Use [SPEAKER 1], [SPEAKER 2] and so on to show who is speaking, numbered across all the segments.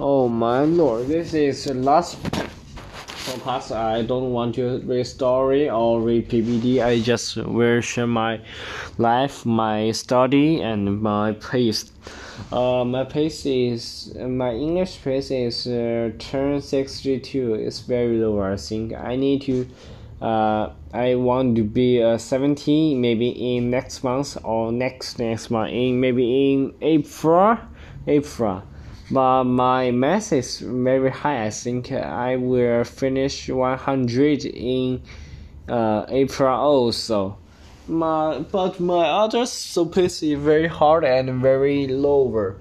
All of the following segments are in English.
[SPEAKER 1] Oh my lord, this is the last podcast. I don't want to read story or read PPT. I just will share my life, my study, and my pace. Uh, my pace is my English pace is uh, turn sixty two. It's very low. I think I need to. Uh, I want to be uh, 70 maybe in next month or next next month in maybe in April April but my math is very high. I think I will finish 100 in uh, April also. My but my other pace is very hard and very lower.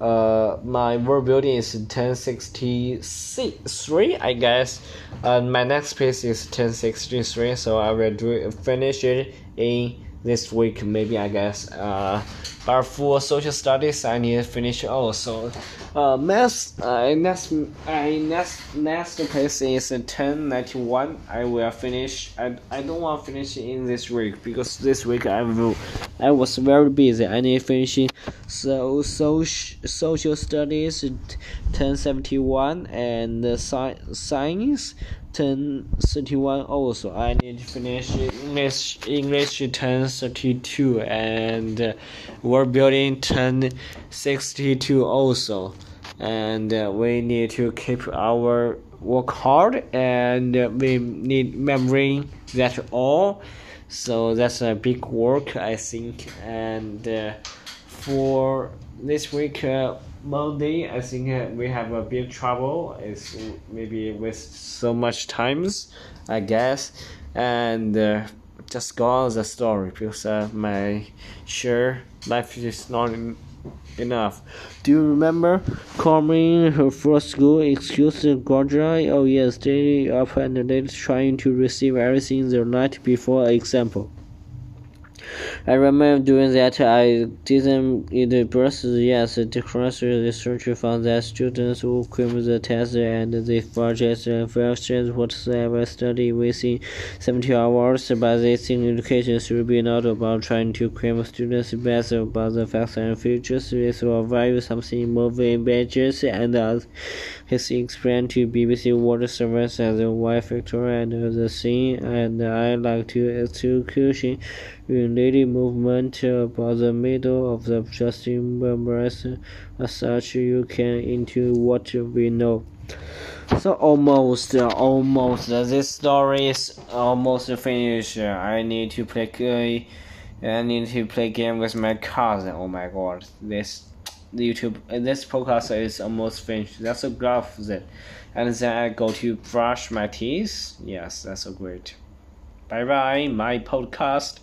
[SPEAKER 1] Uh, my world building is 1063, I guess. And my next piece is 1063, so I will do finish it in this week, maybe I guess. Uh, but for social studies, I need to finish also. Uh, math, uh, next, uh, next, next place is 1091. I will finish. I, I don't want to finish in this week because this week I will, I was very busy. I need finishing so social studies 1071 and sci- science 1031 also. I need to finish english english 1032 and uh, world building 1062 also. And uh, we need to keep our work hard and uh, we need memory that all so that's a big work i think and uh, for this week uh, Monday, I think uh, we have a big trouble. It's maybe with so much times, I guess, and uh, just go on the story because uh, my sure life is not enough. Do you remember coming her first school? Excuse graduate. Oh yes, they up and late trying to receive everything the night before example. I remember doing that. I didn't eat breast. Yes, the cross research found that students who cram the test and the project questions whatsoever study within 70 hours. But this education should be not about trying to cram students better about the facts and features. This will value something more badges and his explained to BBC World Service as a Y factor and the scene and I like to execution related movement about the middle of the Justin members as such you can into what we know. So almost, almost, this story is almost finished. I need to play. Uh, I need to play game with my cousin. Oh my god, this YouTube this podcast is almost finished. That's a graph that, and then I go to brush my teeth. Yes, that's so great. Bye bye, my podcast.